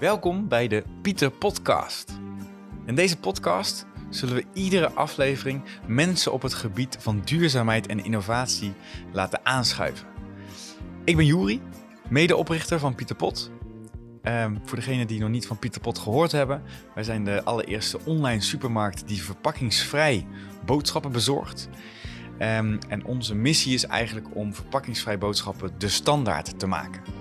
Welkom bij de Pieter Podcast. In deze podcast zullen we iedere aflevering mensen op het gebied van duurzaamheid en innovatie laten aanschuiven. Ik ben Juri, medeoprichter van Pieter Pot. Ehm, voor degenen die nog niet van Pieter Pot gehoord hebben, wij zijn de allereerste online supermarkt die verpakkingsvrij boodschappen bezorgt. Ehm, en onze missie is eigenlijk om verpakkingsvrij boodschappen de standaard te maken.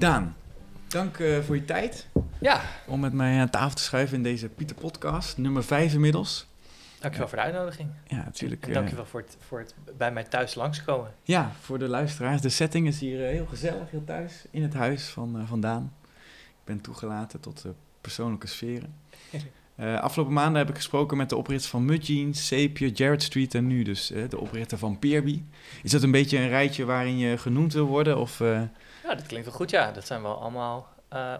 Daan, dank eh, voor je tijd Ja, om met mij aan tafel te schuiven in deze Pieter Podcast, nummer 5 inmiddels. dankjewel voor de uitnodiging. Ja, natuurlijk. En eh, dankjewel voor het, voor het bij mij thuis langskomen. Ja, voor de luisteraars. De setting is hier eh, heel gezellig, heel thuis, in het huis van, eh, van Daan. Ik ben toegelaten tot eh, persoonlijke sferen. Eh, afgelopen maanden heb ik gesproken met de oprichter van Mudjeans, Sepia, Jared Street en nu dus eh, de oprichter van Peerby. Is dat een beetje een rijtje waarin je genoemd wil worden? Of, eh, Ja, dat klinkt wel goed. Ja, dat zijn wel allemaal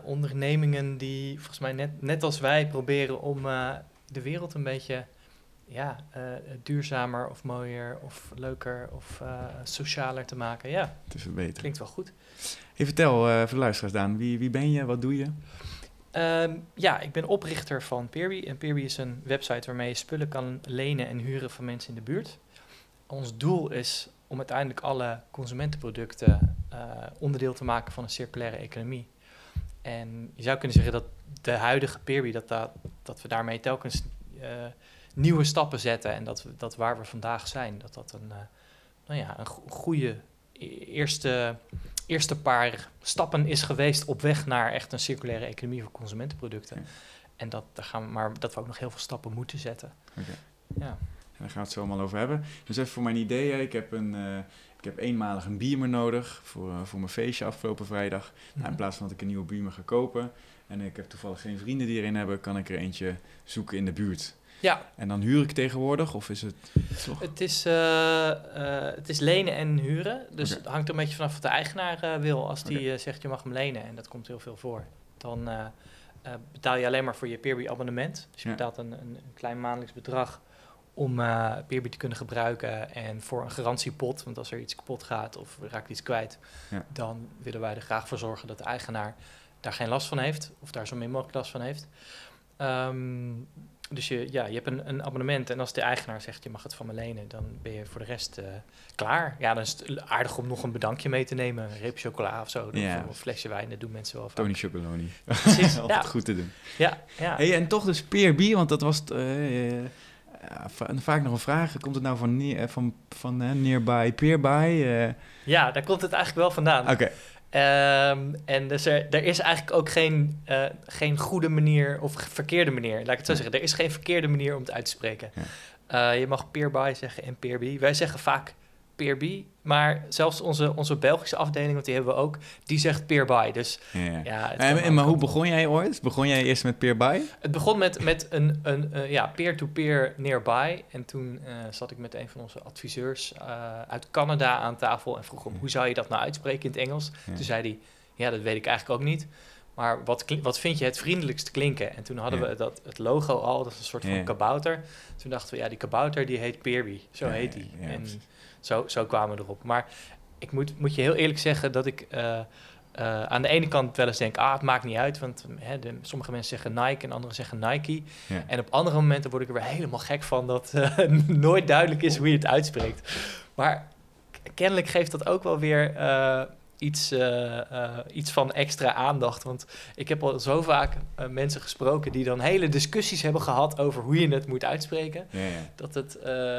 ondernemingen die volgens mij net, net als wij proberen om de wereld een beetje ja, duurzamer of mooier of leuker of eh, socialer te maken. Ja, te verbeteren? klinkt wel goed. Hey, vertel voor de luisteraars, Daan. Wie, wie ben je? Wat doe je? Ehm, ja, ik ben oprichter van Peerby. En Peerby is een website waarmee je spullen kan lenen en huren van mensen in de buurt. Ons doel is om uiteindelijk alle consumentenproducten eh, onderdeel te maken van een circulaire economie. En je zou kunnen zeggen dat de huidige Peerby, dat, dat, we daarmee telkens eh, nieuwe stappen zetten. En dat, we, dat waar we vandaag zijn, dat dat een, eh, nou ja, een go- goede e- eerste eerste paar stappen is geweest op weg naar echt een circulaire economie voor consumentenproducten. En dat, daar gaan we, maar dat we ook nog heel veel stappen moeten zetten. Oké. Ja. En daar gaan we het zo allemaal over hebben. Dus even voor mijn idee. hè. Ik heb, een, eh, ik heb eenmalig een biemer nodig voor, eh, voor mijn feestje afgelopen vrijdag. Nou, in plaats van dat ik een nieuwe biemer ga kopen en ik heb toevallig geen vrienden die erin hebben, kan ik er eentje zoeken in de buurt. Ja, En dan huur ik tegenwoordig, of is het toch? het is, eh, eh, het is lenen en huren. Dus het hangt er een beetje vanaf wat de eigenaar eh, wil. Als die zegt je mag hem lenen, en dat komt heel veel voor, dan betaal je alleen maar voor je Peerby abonnement. Dus je Ja. betaalt een, een, een klein maandelijks bedrag om eh Peerby te kunnen gebruiken. En voor een garantiepot, want als er iets kapot gaat of we raakt iets kwijt, Ja. dan willen wij er graag voor zorgen dat de eigenaar daar geen last van heeft, of daar zo min mogelijk last van heeft. Ehm, dus je, ja, je hebt een, een abonnement en als de eigenaar zegt je mag het van me lenen, dan ben je voor de rest eh, klaar. Ja, dan is het aardig om nog een bedankje mee te nemen, een reep chocola of zo, Ja. of een flesje wijn, dat doen mensen wel vaak. Tony Chocoloni. Precies, Altijd ja. goed te doen. Ja, ja. Hey, en toch dus Peerby, want dat was het, eh, eh, vaak nog een vraag. Komt het nou van, van, van eh, nearby, peerby? eh? ja, daar komt het eigenlijk wel vandaan. Oké, Ehm, en dus er, er is eigenlijk ook geen, eh, geen goede manier of verkeerde manier. Laat ik het zo zeggen. Er is geen verkeerde manier om het uit te spreken. Eh, je mag peerby zeggen en peerby. Wij zeggen vaak peerby. Maar zelfs onze, onze Belgische afdeling, want die hebben we ook, die zegt peerby. Dus ja, ja. ja, het, En, maar hoe begon jij ooit? Begon jij eerst met peerby? het begon met, met een, een eh, ja, peer-to-peer nearby. En toen eh, zat ik met een van onze adviseurs eh, uit Canada aan tafel en vroeg hem hoe zou je dat nou uitspreken in het Engels. Toen zei hij, ja, dat weet ik eigenlijk ook niet. Maar wat, wat vind je het vriendelijkst klinken? En toen hadden Ja. we dat, het logo al, dat is een soort van Ja. kabouter. Toen dachten we, ja, die kabouter die heet Peerby. Zo Ja, heet die. en zo, zo kwamen we erop. Maar ik moet, moet je heel eerlijk zeggen dat ik eh, eh, aan de ene kant wel eens denk, ah, het maakt niet uit. Want hè, de, sommige mensen zeggen Nike en anderen zeggen Nike. Ja. En op andere momenten word ik er weer helemaal gek van dat eh, nooit duidelijk is hoe je het uitspreekt. Maar kennelijk geeft dat ook wel weer iets, eh, eh, iets van extra aandacht. Want ik heb al zo vaak eh, mensen gesproken die dan hele discussies hebben gehad over hoe je het moet uitspreken. Ja, ja. Dat het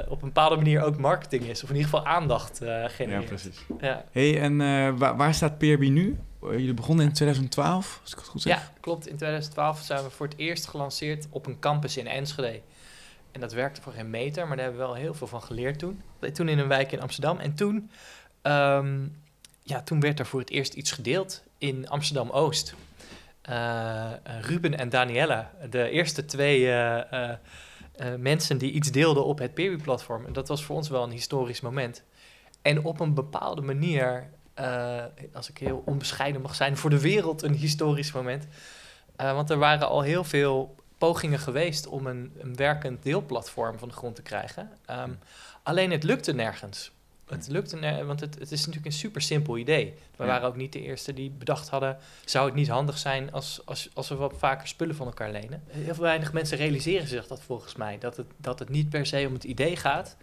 op een bepaalde manier ook marketing is, of in ieder geval aandacht eh ja, genereert. precies. Ja, hey, en waar, waar staat Peerby nu? Jullie begonnen in 2012, als ik het goed zeg. ja, klopt. In 2012 zijn we voor het eerst gelanceerd op een campus in Enschede. En dat werkte voor geen meter, maar daar hebben we wel heel veel van geleerd toen. Toen in een wijk in Amsterdam. En toen, ehm, ja, toen werd er voor het eerst iets gedeeld in Amsterdam-Oost. Eh, Ruben en Daniela, de eerste twee eh, eh, eh, mensen die iets deelden op het Peerby-platform. En dat was voor ons wel een historisch moment. En op een bepaalde manier, eh, als ik heel onbescheiden mag zijn, voor de wereld een historisch moment. Eh, want er waren al heel veel pogingen geweest om een, een werkend deelplatform van de grond te krijgen. Ehm, alleen het lukte nergens. Het lukte, want het, het is natuurlijk een super simpel idee. We Ja. waren ook niet de eerste die bedacht hadden... zou het niet handig zijn als, als, als we wat vaker spullen van elkaar lenen? Heel weinig mensen realiseren zich dat volgens mij. Dat het, dat het niet per se om het idee gaat.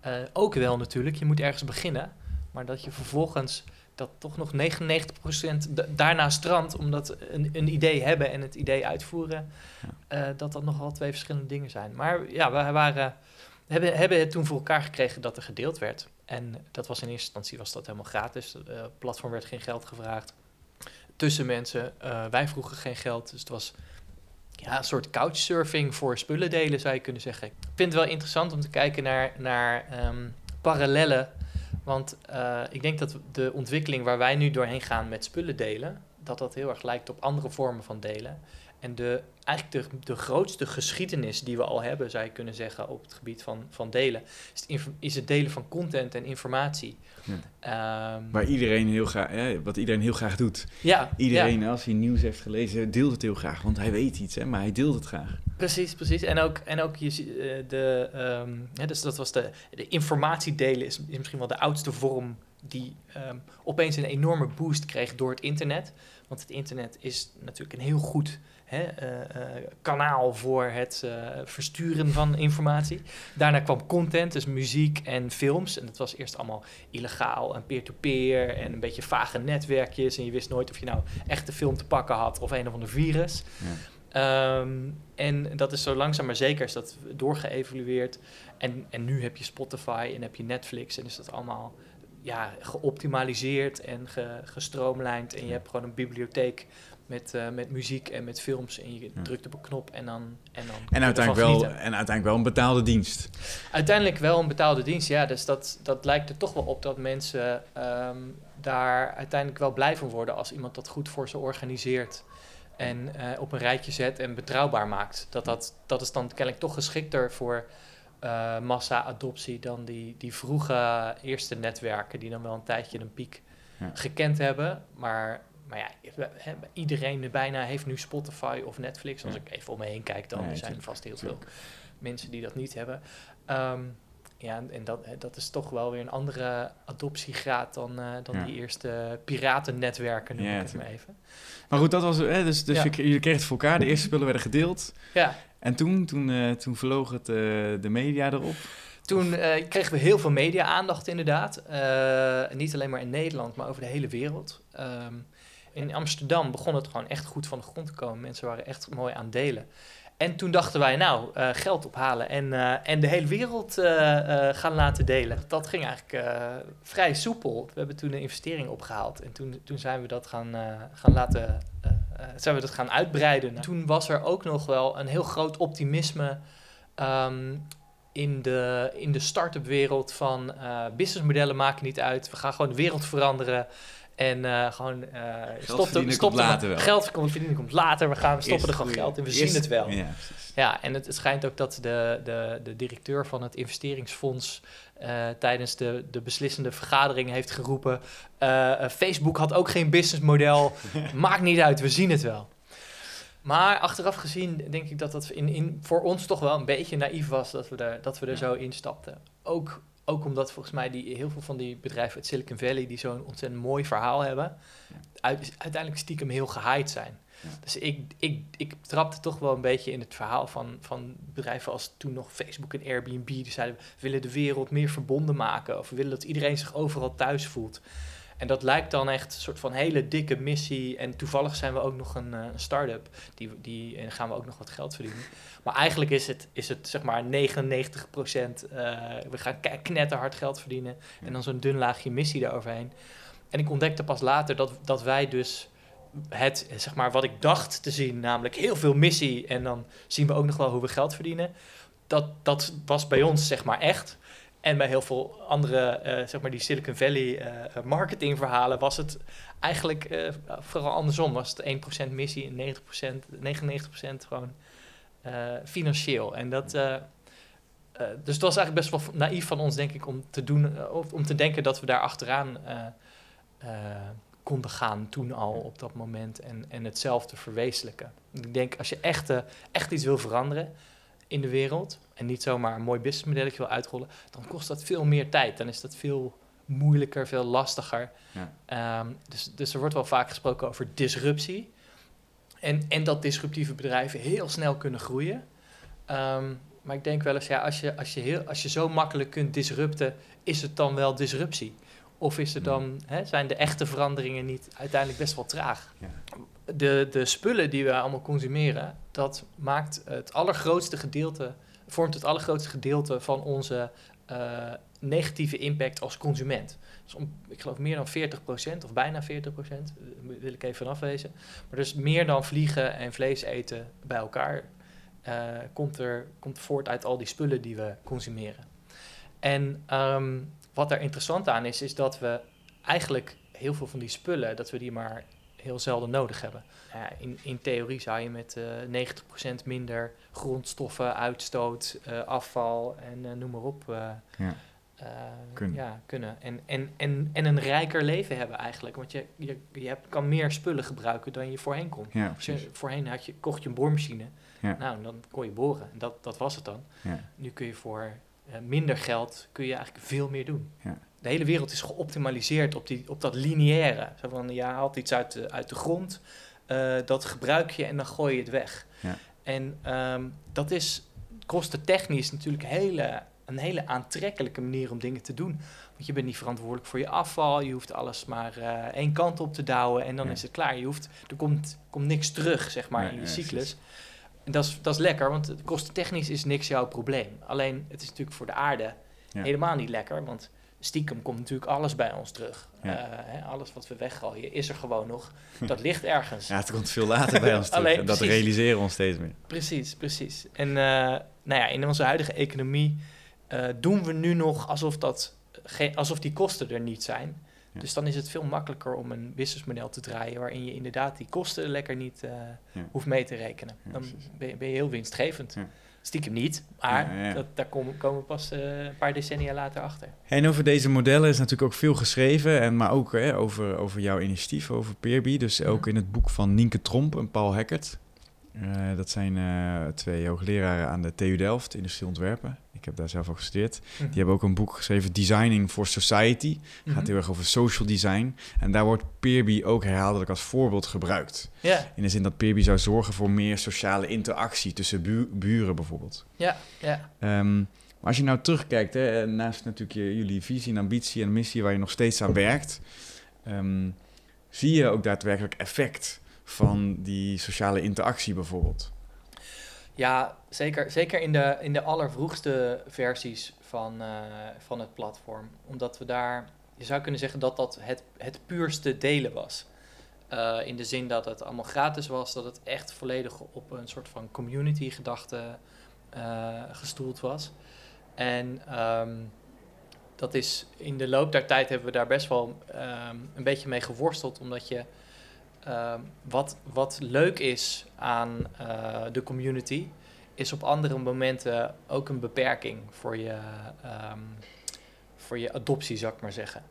Eh, ook wel natuurlijk, je moet ergens beginnen. Maar dat je vervolgens dat toch nog 99% da- daarna strandt... omdat een, een idee hebben en het idee uitvoeren... eh, dat dat nogal twee verschillende dingen zijn. Maar ja, we waren, hebben, hebben het toen voor elkaar gekregen dat er gedeeld werd. En dat was in eerste instantie was dat helemaal gratis. Het eh, platform werd geen geld gevraagd tussen mensen. Eh, wij vroegen geen geld, dus het was ja, een soort couchsurfing voor spullen delen, zou je kunnen zeggen. Ik vind het wel interessant om te kijken naar, naar ehm, parallellen. Want eh, ik denk dat de ontwikkeling waar wij nu doorheen gaan met spullen delen, dat dat heel erg lijkt op andere vormen van delen. En de, eigenlijk de, de grootste geschiedenis die we al hebben, zou je kunnen zeggen, op het gebied van, van delen, is het, is het delen van content en informatie. Ja. Ehm, Waar iedereen heel graag, wat iedereen heel graag doet. ja, Iedereen, als hij nieuws heeft gelezen, deelt het heel graag. Want hij weet iets, hè, maar hij deelt het graag. Precies, precies. En ook, en ook je, eh, de, ehm, hè, dus dat was de, de informatie delen is, is misschien wel de oudste vorm die ehm, opeens een enorme boost kreeg door het internet. Want het internet is natuurlijk een heel goed hè, eh, eh, kanaal voor het eh, versturen van informatie. Daarna kwam content, dus muziek en films. En dat was eerst allemaal illegaal en peer-to-peer en een beetje vage netwerkjes. En je wist nooit of je nou echt de film te pakken had of een of ander virus. Ja. Ehm, en dat is zo langzaam maar zeker is dat doorgeëvalueerd. En, en nu heb je Spotify en heb je Netflix en is dat allemaal ja, geoptimaliseerd en ge, gestroomlijnd. En je hebt gewoon een bibliotheek met, eh, met muziek en met films. En je drukt op een knop en dan. En, dan En uiteindelijk, wel, en uiteindelijk wel een betaalde dienst. Uiteindelijk wel een betaalde dienst, ja. Dus dat, dat lijkt er toch wel op dat mensen ehm, daar uiteindelijk wel blij van worden als iemand dat goed voor ze organiseert. En eh, op een rijtje zet en betrouwbaar maakt. Dat, dat, dat is dan kennelijk toch geschikter voor eh, massa-adoptie dan die, die vroege eerste netwerken die dan wel een tijdje een piek Ja. gekend hebben. Maar, maar ja, iedereen bijna heeft nu Spotify of Netflix. Als Ja. ik even om me heen kijk, dan Nee, zijn er vast heel veel mensen die dat niet hebben. Ehm, ja, en- dat, dat is toch wel weer een andere adoptiegraad dan, eh, dan Ja. die eerste piratennetwerken, noem Ja, ik het maar even. Maar goed, dat was, hè, dus, dus je, jullie kregen het voor elkaar. De eerste spullen werden gedeeld. Ja, En toen, toen, eh, toen vloog het, eh, de media erop. toen kregen we heel veel media-aandacht inderdaad. Niet alleen maar in Nederland, maar over de hele wereld. Ehm, in Amsterdam begon het gewoon echt goed van de grond te komen. Mensen waren echt mooi aan delen. En toen dachten wij, nou, eh, geld ophalen en, eh, en de hele wereld eh, gaan laten delen. Dat ging eigenlijk vrij soepel. We hebben toen een investering opgehaald en toen, toen zijn we dat gaan, gaan laten, zijn we dat gaan uitbreiden. Toen was er ook nog wel een heel groot optimisme ehm, in de, in de start-up wereld van businessmodellen maken niet uit. We gaan gewoon de wereld veranderen. En eh, gewoon uh, stop verdienen stop komt later wel. Geld komt verdienen komt later. We gaan we stoppen Eerst er gewoon geld in. We eerst- zien het wel. Ja. Ja, en het, het schijnt ook dat de, de, de directeur van het investeringsfonds eh, tijdens de, de beslissende vergadering heeft geroepen: Facebook had ook geen businessmodel. Maakt niet uit, we zien het wel. Maar achteraf gezien denk ik dat dat in, in, voor ons toch wel een beetje naïef was dat we er, dat we er Ja. zo instapten. Ook, ook omdat volgens mij die, heel veel van die bedrijven uit Silicon Valley die zo'n ontzettend mooi verhaal hebben, Ja. uit, uiteindelijk stiekem heel gehyped zijn. Ja. Dus ik, ik, ik trapte toch wel een beetje in het verhaal van, van bedrijven als toen nog Facebook en Airbnb. Die zeiden, we willen de wereld meer verbonden maken. Of we willen dat iedereen zich overal thuis voelt. En dat lijkt dan echt een soort van hele dikke missie. En toevallig zijn we ook nog een, eh, een start-up. Die, die, en gaan we ook nog wat geld verdienen. Maar eigenlijk is het, is het zeg maar 99 procent. we gaan knetterhard geld verdienen. En dan zo'n dun laagje missie daaroverheen. En ik ontdekte pas later dat, dat wij dus het, zeg maar, wat ik dacht te zien, namelijk heel veel missie. En dan zien we ook nog wel hoe we geld verdienen. Dat, dat was bij ons, zeg maar, echt. En bij heel veel andere, eh, zeg maar, die Silicon Valley eh, marketingverhalen was het eigenlijk eh, vooral andersom. Was het 1% missie en 90%, 99% gewoon financieel. En dat... dus het was eigenlijk best wel naïef van ons, denk ik, om te, doen, of om te denken dat we daar achteraan konden gaan toen al op dat moment en, en hetzelfde verwezenlijken. Ik denk als je echt, echt iets wil veranderen in de wereld en niet zomaar een mooi businessmodelletje wil uitrollen, dan kost dat veel meer tijd. Dan is dat veel moeilijker, veel lastiger. Ja. Ehm, dus, dus er wordt wel vaak gesproken over disruptie. En, en dat disruptieve bedrijven heel snel kunnen groeien. Ehm, maar ik denk wel eens, ja, als je, als, je heel, als je zo makkelijk kunt disrupten, is het dan wel disruptie? Of is er dan, hè, zijn de echte veranderingen niet uiteindelijk best wel traag? Ja. De, de spullen die we allemaal consumeren, dat maakt het allergrootste gedeelte, vormt het allergrootste gedeelte van onze eh, negatieve impact als consument. Dus om, ik geloof meer dan 40% of bijna 40%, uh, wil ik even afwezen. Maar dus meer dan vliegen en vlees eten bij elkaar uh, komt, er, komt voort uit al die spullen die we consumeren. En ehm, wat er interessant aan is, is dat we eigenlijk heel veel van die spullen, dat we die maar heel zelden nodig hebben. Ja, in, in theorie zou je met uh, 90% minder grondstoffen, uitstoot, uh, afval en uh, noem maar op ja. kunnen. Ja, kunnen. En, en, en, en een rijker leven hebben eigenlijk. Want je, je, je hebt, kan meer spullen gebruiken dan je voorheen kon. Ja, je, voorheen had je, kocht je een boormachine. Ja. Nou, dan kon je boren. En dat, dat was het dan. Ja. Nu kun je voor minder geld kun je eigenlijk veel meer doen. Ja de hele wereld is geoptimaliseerd op, die, op dat lineaire. Zo van, je haalt iets uit de, uit de grond, uh, dat gebruik je en dan gooi je het weg. Ja. En um, dat is kostentechnisch natuurlijk hele, een hele aantrekkelijke manier om dingen te doen. Want je bent niet verantwoordelijk voor je afval, je hoeft alles maar uh, één kant op te douwen en dan Ja. is het klaar. Je hoeft, er komt, komt niks terug, zeg maar, in je cyclus. precies. En dat is, dat is lekker, want kostentechnisch is niks jouw probleem. Alleen, het is natuurlijk voor de aarde Ja. helemaal niet lekker, want stiekem komt natuurlijk alles bij ons terug. Ja. Eh, hè, alles wat we weggooien is er gewoon nog. Dat ligt ergens. Ja, het komt veel later bij ons terug. Alleen, en dat precies. realiseren we ons steeds meer. Precies, precies. En eh, nou ja, in onze huidige economie eh, doen we nu nog alsof, dat, alsof die kosten er niet zijn. Ja. Dus dan is het veel makkelijker om een businessmodel te draaien waarin je inderdaad die kosten lekker niet eh, Ja. hoeft mee te rekenen. Dan ben je, ben je heel winstgevend. Stiekem niet, maar Ja, ja. Dat, daar komen, komen we pas eh, een paar decennia later achter. En over deze modellen is natuurlijk ook veel geschreven, en, maar ook hè, over, over jouw initiatief, over Peerby. Dus ook in het boek van Nienke Tromp en Paul Hackert. Eh, dat zijn twee hoogleraren aan de TU Delft, industrieel ontwerpen. Ik heb daar zelf ook gestudeerd. Die hebben ook een boek geschreven, Designing for Society. Mhm. Gaat heel erg over social design. En daar wordt Peerby ook herhaaldelijk als voorbeeld gebruikt. In de zin dat Peerby zou zorgen voor meer sociale interactie tussen bu- buren bijvoorbeeld. ja, ja. Ehm, maar als je nou terugkijkt, hè, naast natuurlijk je, jullie visie en ambitie en missie waar je nog steeds aan werkt, ehm, zie je ook daadwerkelijk effect van die sociale interactie bijvoorbeeld? Ja, zeker, zeker in, de, in de allervroegste versies van, eh, van het platform. Omdat we daar, je zou kunnen zeggen dat dat het, het puurste delen was. Eh, in de zin dat het allemaal gratis was, dat het echt volledig op een soort van community gedachte eh, gestoeld was. En ehm, dat is in de loop der tijd hebben we daar best wel ehm, een beetje mee geworsteld, omdat je ehm, wat, wat leuk is aan eh, de community, is op andere momenten ook een beperking voor je, ehm, voor je adoptie, zou ik maar zeggen.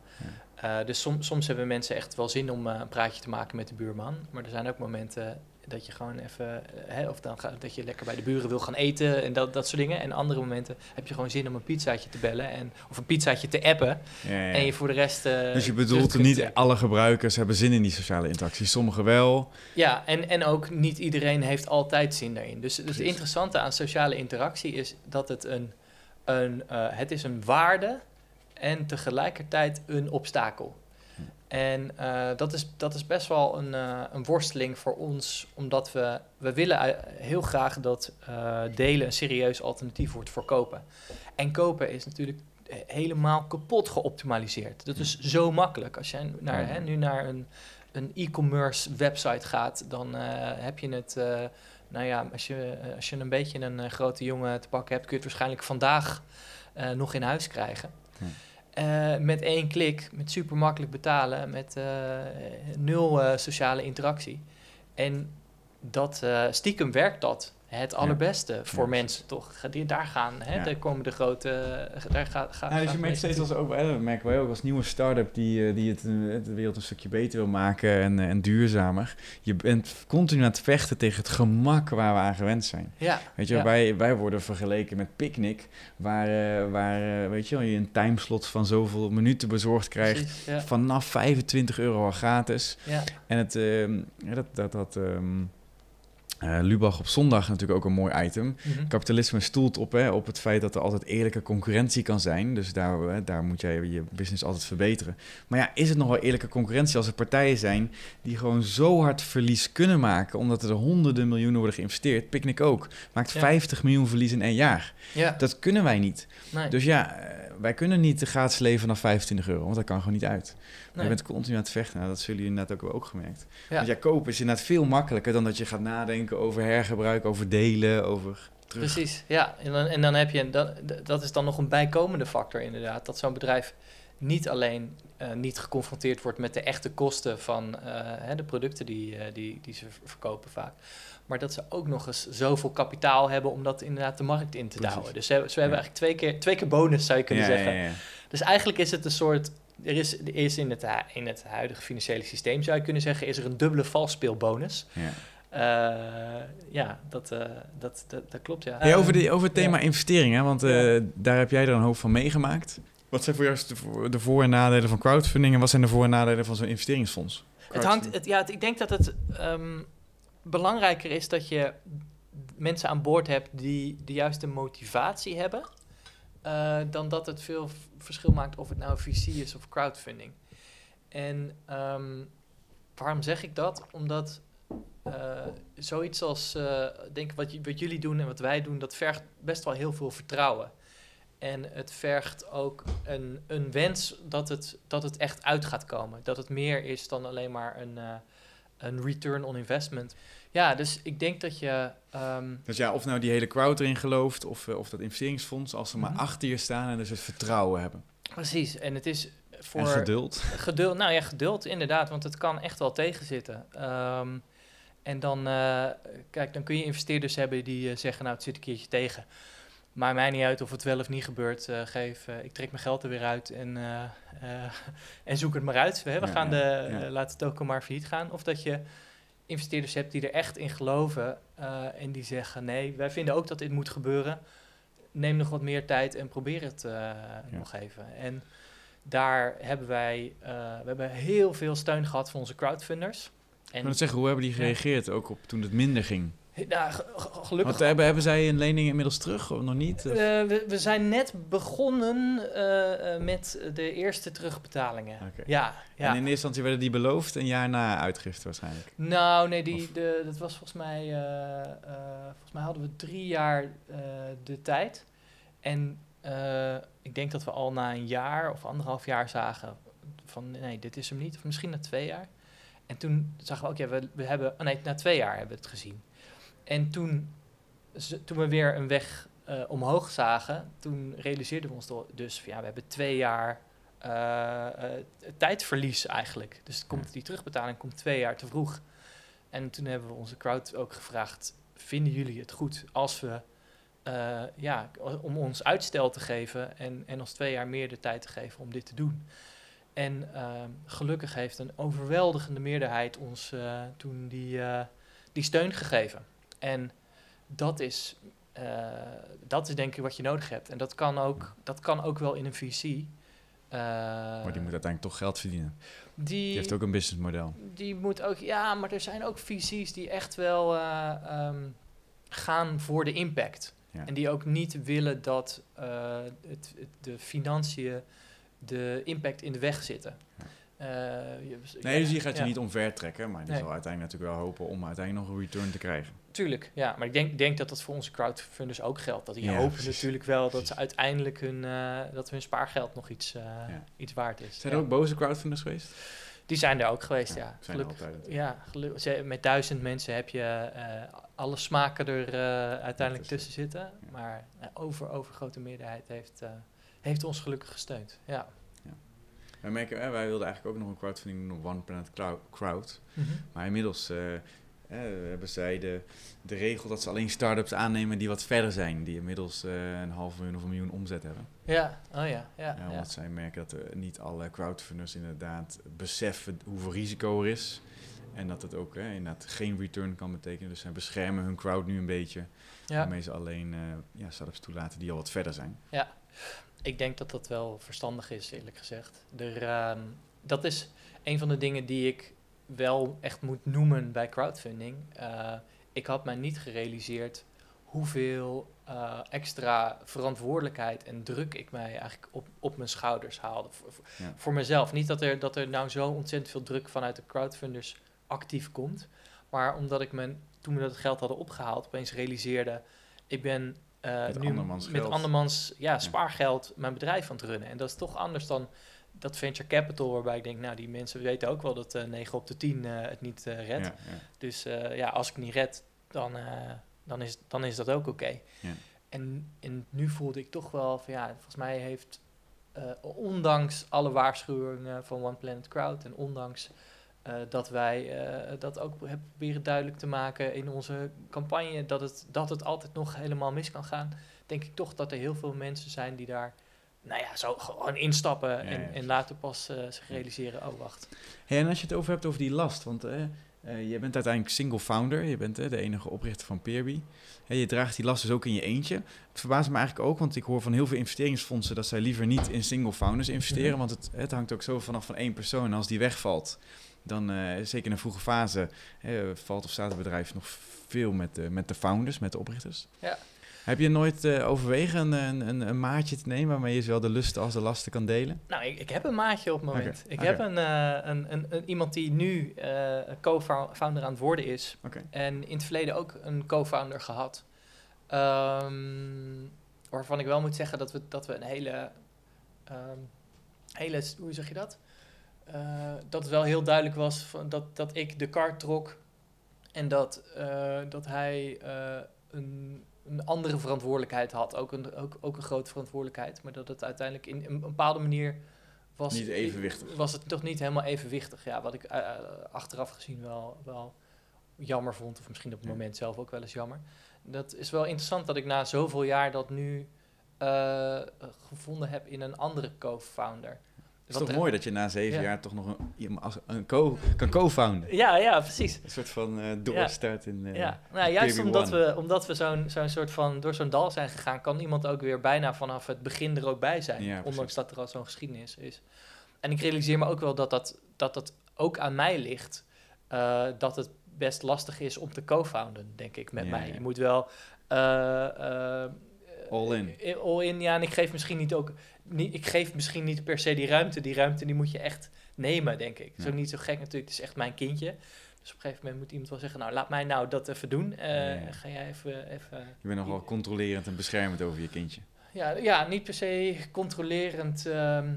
Eh, dus som, soms hebben mensen echt wel zin om eh, een praatje te maken met de buurman. Maar er zijn ook momenten dat je gewoon even, eh, hè, of dan ga, dat je lekker bij de buren wil gaan eten en dat, dat soort dingen. En andere momenten heb je gewoon zin om een pizzaatje te bellen en, of een pizzaatje te appen. Ja, ja. En je voor de rest. eh, dus je bedoelt niet trekken. alle gebruikers hebben zin in die sociale interactie. Sommigen wel. Ja, en, en ook niet iedereen heeft altijd zin daarin. Dus, dus het interessante aan sociale interactie is dat het een, een, eh, het is een waarde en tegelijkertijd een obstakel. En eh, dat, is, dat is best wel een, eh, een worsteling voor ons, omdat we, we willen heel graag dat eh, delen een serieus alternatief wordt voor kopen. En kopen is natuurlijk helemaal kapot geoptimaliseerd. Dat is zo makkelijk. Als jij naar, hè, nu naar een, een e-commerce website gaat, dan heb je het. nou ja, als je, als je een beetje een grote jongen te pakken hebt, kun je het waarschijnlijk vandaag nog in huis krijgen. Ja. Eh, met één klik, met super makkelijk betalen, met eh, nul eh, sociale interactie. En dat, stiekem werkt dat het allerbeste voor Ja, mensen, toch? Ga- Die, daar gaan, hè? Ja. Daar komen de grote... Daar gaat, gaat, Ja, dus gaat je merkt steeds als ook, hè, dat merken wij ook als nieuwe start-up die, eh, die het, eh, de wereld een stukje beter wil maken en, eh, en duurzamer. Je bent continu aan het vechten tegen het gemak waar we aan gewend zijn. Ja, Weet je, ja. wij, wij worden vergeleken met Picnic, waar, waar weet je, je een timeslot van zoveel minuten bezorgd krijgt. Precies, ja. Vanaf 25 euro al gratis. ja. En het, ehm, dat, dat, dat ehm, eh, Lubach op zondag natuurlijk ook een mooi item. Mhm. Kapitalisme stoelt op, hè, op het feit dat er altijd eerlijke concurrentie kan zijn. Dus daar, hè, daar moet jij je business altijd verbeteren. Maar ja, is het nog wel eerlijke concurrentie als er partijen zijn die gewoon zo hard verlies kunnen maken, omdat er honderden miljoenen worden geïnvesteerd? Picnic ook. Maakt Ja. 50 miljoen verlies in één jaar. ja. Dat kunnen wij niet. nee. Dus ja, eh, wij kunnen niet de gratis leven vanaf 25 euro, want dat kan gewoon niet uit. nee. Je bent continu aan het vechten. Nou, dat zullen jullie net ook, ook gemerkt. Ja. Want ja, kopen is inderdaad veel makkelijker dan dat je gaat nadenken over hergebruik, over delen, over terug. Precies, ja. En dan, en dan heb je, dat, dat is dan nog een bijkomende factor inderdaad. Dat zo'n bedrijf niet alleen eh, niet geconfronteerd wordt met de echte kosten van eh, hè, de producten die, eh, die, die ze verkopen vaak. Maar dat ze ook nog eens zoveel kapitaal hebben om dat inderdaad de markt in te Precies. douwen. Dus ze, hebben- ze hebben Ja. eigenlijk twee keer, twee keer bonus zou je kunnen Ja, zeggen. ja, ja. Dus eigenlijk is het een soort. Er is, er is in, het, in het huidige financiële systeem, zou je kunnen zeggen, is er een dubbele valspeelbonus. Ja. Eh, ja, dat, eh, dat, dat, dat klopt, ja. Hey, over, Ehm, die, over het thema investeringen, want eh, daar heb jij er een hoop van meegemaakt. Wat zijn voor jou de, voor- de en nadelen van crowdfunding en wat zijn de voor- en nadelen van zo'n investeringsfonds? Het hangt, het, ja, het- ik denk dat het ehm, belangrijker is dat je mensen aan boord hebt die de juiste motivatie hebben, dan dat het veel verschil maakt of het nou VC is of crowdfunding. En ehm, waarom zeg ik dat? Omdat eh, zoiets als, eh, denk wat, jullie doen en wat wij doen, dat vergt best wel heel veel vertrouwen. En het vergt ook een, een wens dat het, dat het echt uit gaat komen. Dat het meer is dan alleen maar een, eh, een return on investment. Ja, dus ik denk dat je. ehm, Dus ja, of nou die hele crowd erin gelooft of, of dat investeringsfonds, als ze maar Mhm. achter je staan en dus het vertrouwen hebben. precies, en het is voor. En geduld. Geduld, nou ja, geduld inderdaad, want het kan echt wel tegenzitten. Ehm, en dan, eh, kijk, dan kun je investeerders hebben die eh, zeggen, nou, het zit een keertje tegen. Maakt mij niet uit of het wel of niet gebeurt. eh, geef, ik trek mijn geld er weer uit en, en zoek het maar uit. Hè? We Ja, gaan de, ja. laat het ook maar failliet gaan. Of dat je investeerders hebt die er echt in geloven en die zeggen, nee, wij vinden ook dat dit moet gebeuren. Neem nog wat meer tijd en probeer het nog even. En daar hebben wij we hebben heel veel steun gehad van onze crowdfunders. Ik En wil zeggen, hoe hebben die gereageerd ook op toen het minder ging? nou, ge- ge- gelukkig. Want hebben, hebben zij een lening inmiddels terug of nog niet? Of- Eh, we, we zijn net begonnen eh, eh, met de eerste terugbetalingen. Oké. Ja, En ja. in eerste instantie werden die beloofd, een jaar na uitgifte waarschijnlijk. Nou, nee, die, Of- de, dat was volgens mij. volgens mij hadden we drie jaar de tijd. En ik denk dat we al na een jaar of anderhalf jaar zagen van nee, dit is hem niet. Of misschien na twee jaar. En toen zagen we ook, ja, we, we hebben. Oh nee, na twee jaar hebben we het gezien. En toen, toen we weer een weg eh, omhoog zagen, toen realiseerden we ons dus van ja, we hebben twee jaar eh, eh, tijdverlies eigenlijk. Dus het komt, die terugbetaling komt twee jaar te vroeg. En toen hebben we onze crowd ook gevraagd: vinden jullie het goed als we ja, om ons uitstel te geven en, en ons twee jaar meer de tijd te geven om dit te doen? En ehm, gelukkig heeft een overweldigende meerderheid ons eh, toen die, eh, die steun gegeven. En dat is, eh, dat is denk ik wat je nodig hebt. En dat kan ook, dat kan ook wel in een VC. Maar die moet uiteindelijk toch geld verdienen. die, Die heeft ook een businessmodel. die moet ook, ja, maar er zijn ook VC's die echt wel eh, ehm, gaan voor de impact. Ja. En die ook niet willen dat het, het- de financiën de impact in de weg zitten. Eh, je- Nee, ja, dus je gaat je ja. niet omver trekken, maar die Nee. zal uiteindelijk natuurlijk wel hopen om uiteindelijk nog een return te krijgen. Tuurlijk, ja. Maar ik denk, denk dat dat voor onze crowdfunders ook geldt. Dat die Ja, hopen precies. natuurlijk wel dat ze uiteindelijk hun, eh, dat hun spaargeld nog iets, eh, Ja. iets waard is. Zijn Ja. er ook boze crowdfunders geweest? Die zijn er ook geweest, Ja, ja. zijn er Gelukkig- altijd. Ja, gelu- ze- met duizend mensen heb je eh, alle smaken er eh, uiteindelijk tussen. zitten. Ja. Maar uh, over, overgrote meerderheid heeft, eh, heeft ons gelukkig gesteund. Ja. Wij, merken, wij wilden eigenlijk ook nog een crowdfunding doen op One Planet Crowd. Maar inmiddels eh, hebben zij de, de regel dat ze alleen start-ups aannemen die wat verder zijn. Die inmiddels eh, een half miljoen of een miljoen omzet hebben. Ja, oh ja. ja, Ja, ja. zij merken dat er niet alle crowdfunders inderdaad beseffen hoeveel risico er is. En dat het ook eh, inderdaad geen return kan betekenen. Dus zij beschermen hun crowd nu een beetje. Ja. Waarmee ze alleen eh ja, start-ups toelaten die al wat verder zijn. Ik denk dat dat wel verstandig is, eerlijk gezegd. Er, ehm, dat is een van de dingen die ik wel echt moet noemen bij crowdfunding. Eh, ik had mij niet gerealiseerd hoeveel eh, extra verantwoordelijkheid en druk ik mij eigenlijk op, op mijn schouders haalde. Voor, voor- Ja. voor mezelf. Niet dat er, dat er nou zo ontzettend veel druk vanuit de crowdfunders actief komt. Maar omdat ik me, toen we dat geld hadden opgehaald, opeens realiseerde... ik ben eh, Met nu andermans met andermans ja, spaargeld mijn bedrijf aan het runnen. En dat is toch anders dan dat venture capital, waarbij ik denk, nou, die mensen weten ook wel dat eh 9 op de 10 eh, het niet eh, redt. Ja, ja. Dus ja, als ik niet red, dan, dan, is, dan is dat ook oké. Ja. En, en nu voelde ik toch wel van ja, volgens mij heeft, ondanks alle waarschuwingen van One Planet Crowd en ondanks eh, dat wij eh, dat ook hebben proberen duidelijk te maken in onze campagne, dat het, dat het altijd nog helemaal mis kan gaan, denk ik toch dat er heel veel mensen zijn die daar, nou ja, zo gewoon instappen Ja, en, ja, en later pas eh, zich realiseren, oh wacht. Hey, en als je het over hebt over die last, want je bent uiteindelijk single founder, je bent de enige oprichter van Peerby. Hey, je draagt die last dus ook in je eentje. Het verbaast me eigenlijk ook, want ik hoor van heel veel investeringsfondsen dat zij liever niet in single founders investeren, Mhm. want het, het hangt ook zo vanaf van één persoon. En als die wegvalt, dan eh, zeker in een vroege fase valt of staat het bedrijf nog veel met de, met de founders, met de oprichters. Ja. Heb je nooit eh, overwegen een, een, een, maatje te nemen waarmee je zowel de lusten als de lasten kan delen? Nou, ik, ik heb een maatje op het moment. Ik heb een, eh, een, een, een- iemand die nu co-founder aan het worden is. En in het verleden ook een co-founder gehad. Ehm, waarvan ik wel moet zeggen dat we, dat we een hele, ehm, hele... Hoe zeg je dat? Eh, dat het wel heel duidelijk was van dat, dat ik de kar trok. En dat, eh, dat hij eh, een, een andere verantwoordelijkheid had. Ook een, ook, ook een grote verantwoordelijkheid. Maar dat het uiteindelijk in een bepaalde manier was... Niet evenwichtig. Was het toch niet helemaal evenwichtig. Ja, wat ik achteraf gezien wel, wel jammer vond. Of misschien op het moment zelf ook wel eens jammer. Dat is wel interessant dat ik na zoveel jaar dat nu gevonden heb in een andere co-founder. Het is toch mooi dat je na zeven Ja. jaar toch nog een, een co, kan co-founden. Ja, ja, precies. Een soort van eh doorstart in... eh, ja, nou, juist omdat we, omdat we zo'n zo'n soort van door zo'n dal zijn gegaan, kan iemand ook weer bijna vanaf het begin er ook bij zijn. Ja, ondanks dat er al zo'n geschiedenis is. En ik realiseer me ook wel dat dat, dat, dat ook aan mij ligt. eh, dat het best lastig is om te co-founden, denk ik, met mij. Je moet wel... eh, eh, All in. eh, All in, ja. En ik geef misschien niet ook... Niet, ik geef misschien niet per se die ruimte. Die ruimte die moet je echt nemen, denk ik. Het is Ja. ook niet zo gek natuurlijk. Het is echt mijn kindje. Dus op een gegeven moment moet iemand wel zeggen... Nou, laat mij nou dat even doen. Eh, Ja, ja. Ga jij even... even Je bent nogal controlerend en beschermend over je kindje. ja, ja, niet per se controlerend. ehm,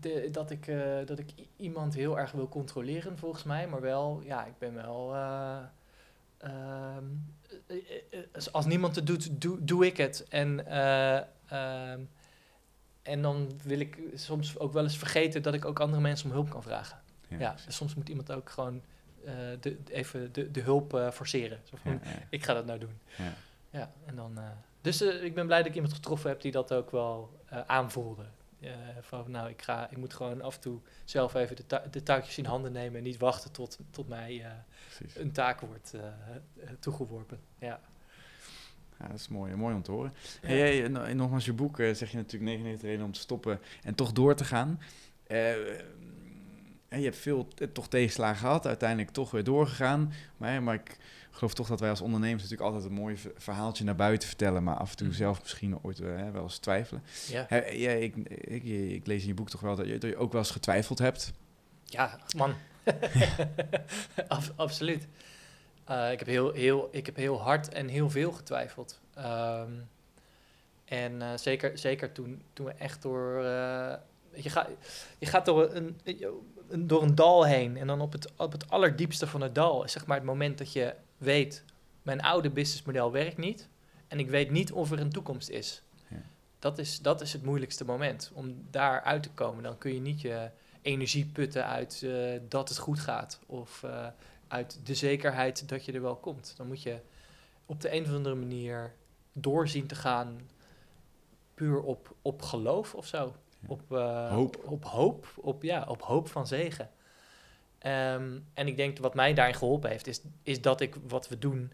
de, dat, ik, eh, dat ik iemand heel erg wil controleren, volgens mij. Maar wel, ja, ik ben wel. eh, ehm, eh, eh, als, als niemand het doet, doe, doe ik het. En, eh, ehm, en dan wil ik soms ook wel eens vergeten dat ik ook andere mensen om hulp kan vragen. Ja, dus soms moet iemand ook gewoon eh, de, even de, de hulp eh, forceren. Zo van, Ja, ja. ik ga dat nou doen. Ja. Ja, en dan. dus ik ben blij dat ik iemand getroffen heb die dat ook wel aanvoelde. Van nou, ik, ga, ik moet gewoon af en toe zelf even de, tou- de touwtjes in handen nemen en niet wachten tot, tot mij een taak wordt toegeworpen. Ja. Ja, dat is mooi, mooi om te horen. Hey, hey, en, en nogmaals, je boek eh, zeg je natuurlijk 99 redenen om te stoppen en toch door te gaan. Eh, en je hebt veel eh, toch tegenslagen gehad, uiteindelijk toch weer doorgegaan. Maar, maar ik geloof toch dat wij als ondernemers natuurlijk altijd een mooi verhaaltje naar buiten vertellen, maar af en toe Mhm. zelf misschien ooit eh, wel eens twijfelen. Ja. Ja, ik, ik, ik lees in je boek toch wel dat je, dat je ook wel eens getwijfeld hebt. Ja, man. Ab- absoluut. Eh, ik, heb heel, heel, ik heb heel hard en heel veel getwijfeld. Ehm, en eh, zeker, zeker toen, toen we echt door... eh, je, gaat je gaat door een, een, door een dal heen. En dan op het, op het allerdiepste van het dal is zeg maar het moment dat je weet... mijn oude businessmodel werkt niet. En ik weet niet of er een toekomst is. Ja. Dat is, dat is het moeilijkste moment. Om daar uit te komen. Dan kun je niet je energie putten uit dat het goed gaat. Of uit de zekerheid dat je er wel komt. Dan moet je op de een of andere manier doorzien te gaan puur op, op geloof of zo. Op, uh, hoop. Op, hoop. Op, ja, op hoop van zegen. Um, en ik denk wat mij daarin geholpen heeft, is, is dat ik wat we doen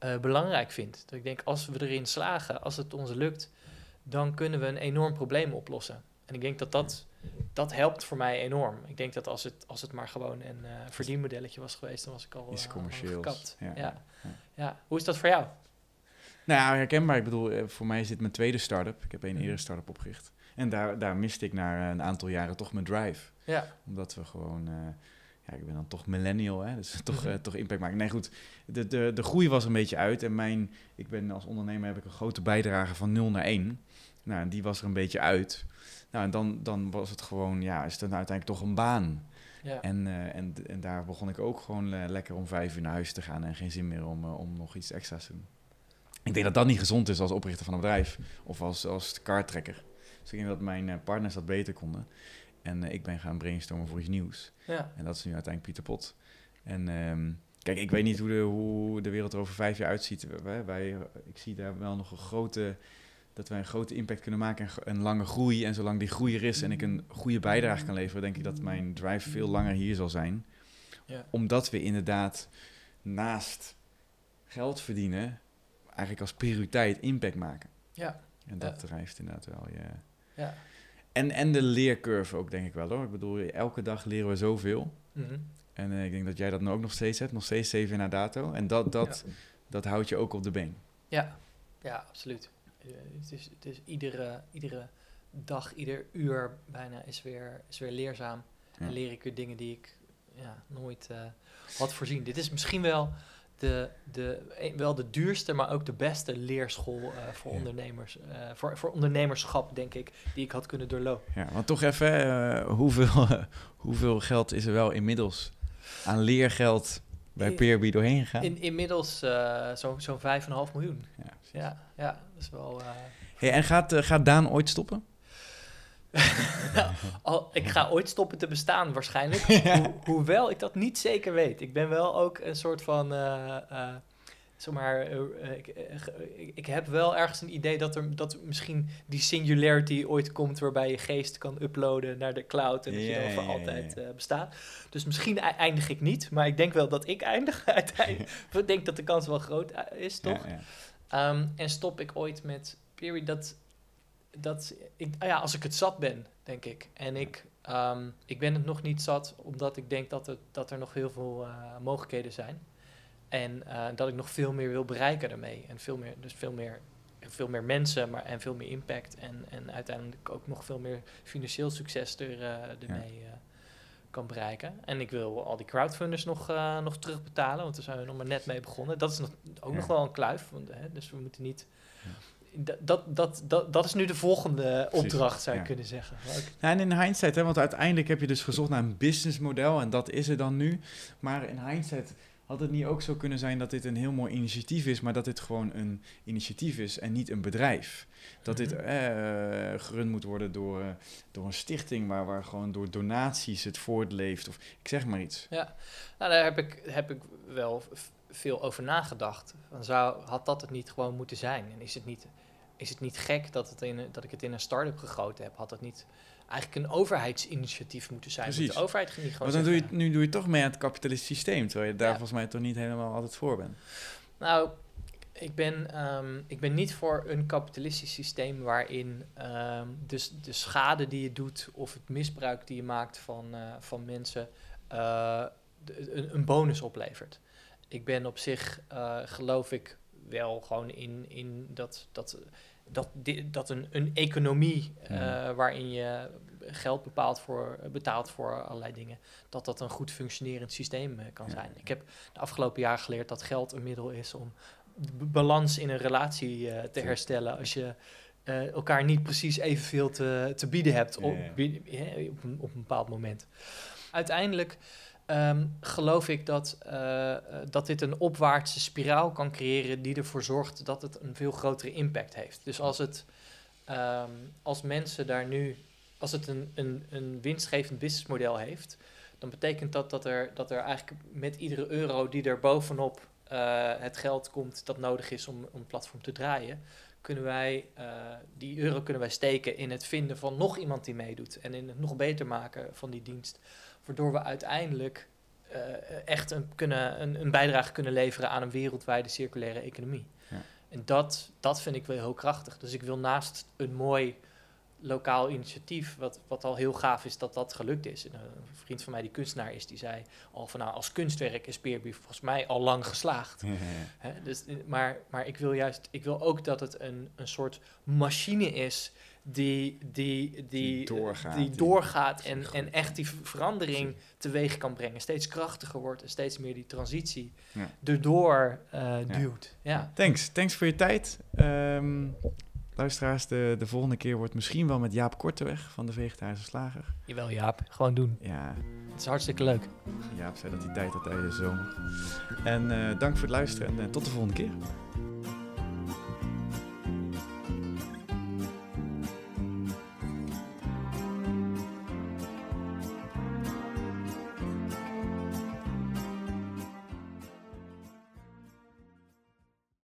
uh, belangrijk vind. Dat ik denk, als we erin slagen, als het ons lukt, dan kunnen we een enorm probleem oplossen. En ik denk dat dat, dat helpt voor mij enorm. Ik denk dat als het, als het maar gewoon een uh, verdienmodelletje was geweest, dan was ik al, Iets commercieel. Ja. Ja. Ja. Hoe is dat voor jou? Nou ja, herkenbaar. Ik bedoel, voor mij is dit mijn tweede start-up. Ik heb een eerder start-up opgericht. En daar, daar miste ik na een aantal jaren toch mijn drive. Ja. Omdat we gewoon... Uh, ja, ik ben dan toch millennial, hè, dus toch, uh, toch impact maken. Nee, goed, de, de, de groei was een beetje uit. En mijn, ik ben als ondernemer heb ik een grote bijdrage van 0 naar 1. Nou, en die was er een beetje uit. Nou, en dan, dan was het gewoon, ja, is het dan uiteindelijk toch een baan. Ja. En, uh, en, en daar begon ik ook gewoon uh, lekker om vijf uur naar huis te gaan en geen zin meer om, uh, om nog iets extra's te doen. Ik denk dat dat niet gezond is als oprichter van een bedrijf of als, als kaarttrekker. Dus ik denk dat mijn partners dat beter konden. En ik ben gaan brainstormen voor iets nieuws. Ja. En dat is nu uiteindelijk Pieter Pot. En um, kijk, ik weet niet hoe de, hoe de wereld er over vijf jaar uitziet. Wij, wij, ik zie daar wel nog een grote dat wij een grote impact kunnen maken en een lange groei. En zolang die groei er is en ik een goede bijdrage kan leveren, denk ik dat mijn drive veel langer hier zal zijn. Ja. Omdat we inderdaad naast geld verdienen, eigenlijk als prioriteit impact maken. Ja. En dat Ja. drijft inderdaad wel je. Ja. En, en de leercurve ook, denk ik wel hoor. Ik bedoel, elke dag leren we zoveel. Mhm. En eh, ik denk dat jij dat nu ook nog steeds hebt, nog steeds zeven na dato. En dat, dat, dat houdt je ook op de been. Ja, ja absoluut. Eh, het, is, het is iedere, iedere dag, ieder uur bijna is weer, is weer leerzaam. Ja. En leer ik weer dingen die ik ja, nooit eh, had voorzien. Dit is misschien wel de, de, wel de duurste, maar ook de beste leerschool eh, voor, Ja. ondernemers, voor, voor ondernemerschap, denk ik, die ik had kunnen doorlopen. Ja, want toch even, hoeveel, hoeveel geld is er wel inmiddels aan leergeld bij Peerby doorheen gegaan? In, inmiddels zo'n zo'n 5,5 miljoen. Ja. Ja, ja, dat is wel... eh, Hey, en gaat, eh, gaat Daan ooit stoppen? Al, ik ga ooit stoppen te bestaan waarschijnlijk. Ho- hoewel ik dat niet zeker weet. Ik ben wel ook een soort van. eh eh, zeg maar, eh, eh, ik, ik, heb wel ergens een idee dat er dat misschien die singularity ooit komt waarbij je geest kan uploaden naar de cloud en dat je dan voor altijd eh, bestaat. Dus misschien ei- eindig ik niet, maar ik denk wel dat ik eindig uiteindelijk. Ik denk dat de kans wel groot is, toch? Ja, ja. Ehm, en stop ik ooit met Peary, dat, dat ik, ah ja, als ik het zat ben, denk ik. En ik, ehm, ik ben het nog niet zat, omdat ik denk dat, het, dat er nog heel veel eh, mogelijkheden zijn. En eh, dat ik nog veel meer wil bereiken daarmee. En veel meer, dus veel meer, veel meer mensen maar, en veel meer impact. En, en uiteindelijk ook nog veel meer financieel succes er, eh, ermee kan bereiken. En ik wil al die crowdfunders nog, eh, nog terugbetalen, want daar zijn we nog maar net mee begonnen. Dat is nog, ook Ja. nog wel een kluif, want, hè, dus we moeten niet... Dat, dat, dat, dat, dat is nu de volgende Precies, opdracht, zou je ja. kunnen zeggen. Nou, en in hindsight, hè, want uiteindelijk heb je dus gezocht naar een businessmodel en dat is er dan nu. Maar in hindsight had het niet ook zo kunnen zijn dat dit een heel mooi initiatief is, maar dat dit gewoon een initiatief is en niet een bedrijf. Dat dit Mhm. eh, gerund moet worden door, eh, door een stichting waar, waar gewoon door donaties het voortleeft. Of ik zeg maar iets. Nou, daar heb ik, heb ik wel veel over nagedacht. Van zou, had dat het niet gewoon moeten zijn? En is het niet, is het niet gek dat, het in, dat ik het in een start-up gegoten heb? Had het niet eigenlijk een overheidsinitiatief moeten zijn? Moet de overheid niet gewoon Want dan doe je, nu doe je toch mee aan het kapitalistisch systeem, terwijl je daar Ja. volgens mij toch niet helemaal altijd voor bent. Nou, ik ben, ehm, ik ben niet voor een kapitalistisch systeem waarin ehm, dus de schade die je doet of het misbruik die je maakt van, eh, van mensen eh, de- een, een bonus oplevert. Ik ben op zich, eh, geloof ik, wel gewoon in, in dat, dat, dat, dat een, een economie eh, waarin je geld bepaalt voor, betaalt voor allerlei dingen, dat dat een goed functionerend systeem eh, kan Ja. zijn. Ik heb de afgelopen jaren geleerd dat geld een middel is om de balans in een relatie eh, te herstellen. Als je elkaar niet precies evenveel te, te bieden hebt op, Ja, op, op een bepaald moment. Uiteindelijk ehm, geloof ik dat, eh, eh, dat dit een opwaartse spiraal kan creëren die ervoor zorgt dat het een veel grotere impact heeft. Dus als het ehm, als mensen daar nu, als het een, een, een winstgevend businessmodel heeft, dan betekent dat dat er, dat er eigenlijk met iedere euro die er bovenop uh, het geld komt dat nodig is om, het platform te draaien, kunnen wij die euro kunnen wij steken in het vinden van nog iemand die meedoet en in het nog beter maken van die dienst, waardoor we uiteindelijk uh, echt een, kunnen, een, een, bijdrage kunnen leveren aan een wereldwijde circulaire economie. Ja. En dat, dat vind ik wel heel krachtig. Dus ik wil naast een mooi lokaal initiatief, wat, wat al heel gaaf is dat dat gelukt is. een vriend van mij die kunstenaar is, die zei al van nou, als kunstwerk is Peerby volgens mij al lang geslaagd. Ja, dus, maar, maar ik wil juist, ik wil ook dat het een, een soort machine is die, die, die, die doorgaat, die doorgaat en, en echt die verandering teweeg kan brengen. Steeds krachtiger wordt en steeds meer die transitie ja. erdoor uh, duwt. Ja. Thanks. Thanks voor je tijd. Um, luisteraars, de, de volgende keer wordt misschien wel met Jaap Korteweg van de Vegetarische Slager. Jawel Jaap, gewoon doen. Ja. Het is hartstikke leuk. Jaap zei dat hij tijd had tijdens de zomer. En uh, dank voor het luisteren en uh, tot de volgende keer.